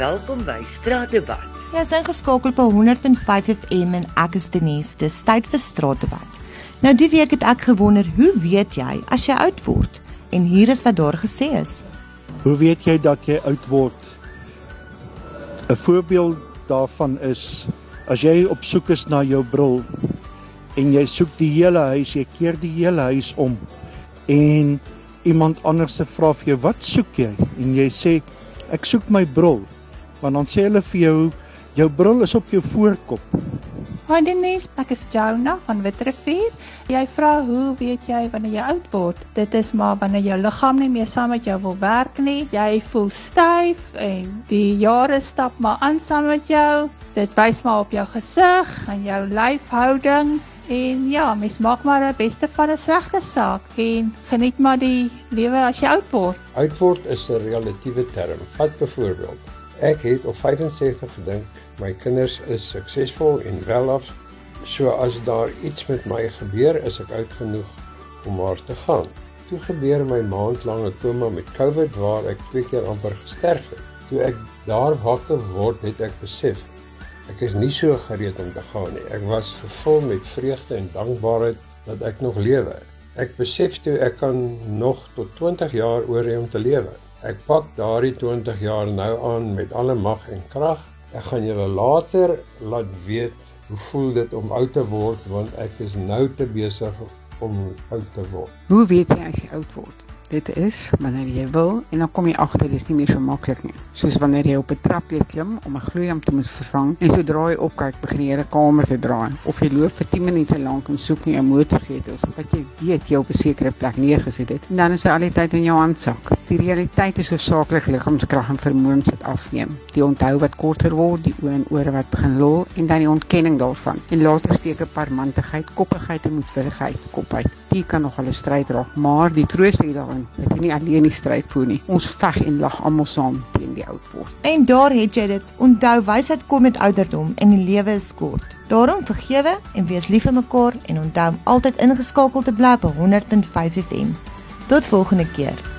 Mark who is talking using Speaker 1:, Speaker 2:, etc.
Speaker 1: Welkom by Straatdebat.
Speaker 2: Jy is ingeskakel op 100.5 FM en ek is Denise. Dis tyd vir Straatdebat. Nou die week het ek gewonder, hoe weet jy as jy oud word? En hier is wat daar gesê is.
Speaker 3: Hoe weet jy dat jy oud word? 'n Voorbeeld daarvan is as jy op soek is na jou bril en jy soek die hele huis, jy keer die hele huis om en iemand anders se vra vir jou, "Wat soek jy?" en jy sê, "Ek soek my bril." Want dan sê hulle vir jou, "Jou bril is op jou voorkop."
Speaker 4: Hi Denise, ek is Jonah van Witrifuur. Jy vra hoe weet jy wanneer jy oud word? Dit is maar wanneer jou liggaam nie meer saam met jou wil werk nie. Jy voel styf en die jare stap maar aan saam met jou. Dit wys maar op jou gesig en jou lyfhouding. En ja, mens maak maar 'n beste van 'n slegte saak en geniet maar die lewe as jy oud word.
Speaker 5: Oud word is 'n relatiewe term. Vat byvoorbeeld, ek het op 65 gedink my kinders is suksesvol en welaf. So as daar iets met my gebeur, is ek oud genoeg om maar te gaan. Toe gebeur my maandlange koma met COVID waar ek twee keer amper gesterf het. Toe ek daar wakker word, het ek besef ek is nie so gereed om te gaan nie. Ek was gevul met vreugde en dankbaarheid dat ek nog lewe. Ek besef toe ek kan nog tot 20 jaar oor hê om te lewe. Ek pak daardie 20 jaar nou aan met alle mag en krag. Ek gaan julle later laat weet hoe voel dit om oud te word want ek is nou te besig om oud te word.
Speaker 6: Hoe weet jy as jy oud word? Dit is wanneer jy wil en dan kom jy agter dis nie meer so maklik nie. Soos wanneer jy op 'n trap weer klim om 'n gloeilamp te moet vervang en sodra jy opkyk begin jy 'n kamer te draai of jy loop vir 10 minute lank en soek nie 'n motorgedels wat jy weet jy op 'n sekere plek neergesit het en dan is hy al die tyd in jou handsak. Die realiteit is hoofsaaklik liggaamskrag en vermoëns wat afneem. Die onthou wat korter word, die oë en ore wat begin lol en dan die ontkenning daarvan. En later steek 'n parmantigheid, koppigheid en moedswilligheid kop uit. Dit kan nog 'n stryd raak, maar die troos lê daarin dat jy nie alleen die stryd voer nie. Ons veg en lag almal saam teen die oud word.
Speaker 2: En daar het jy dit. Onthou, wysheid kom met ouderdom en die lewe is kort. Daarom vergewe en wees lief vir mekaar en onthou om altyd ingeskakel te bly op 100.5 FM. Tot volgende keer.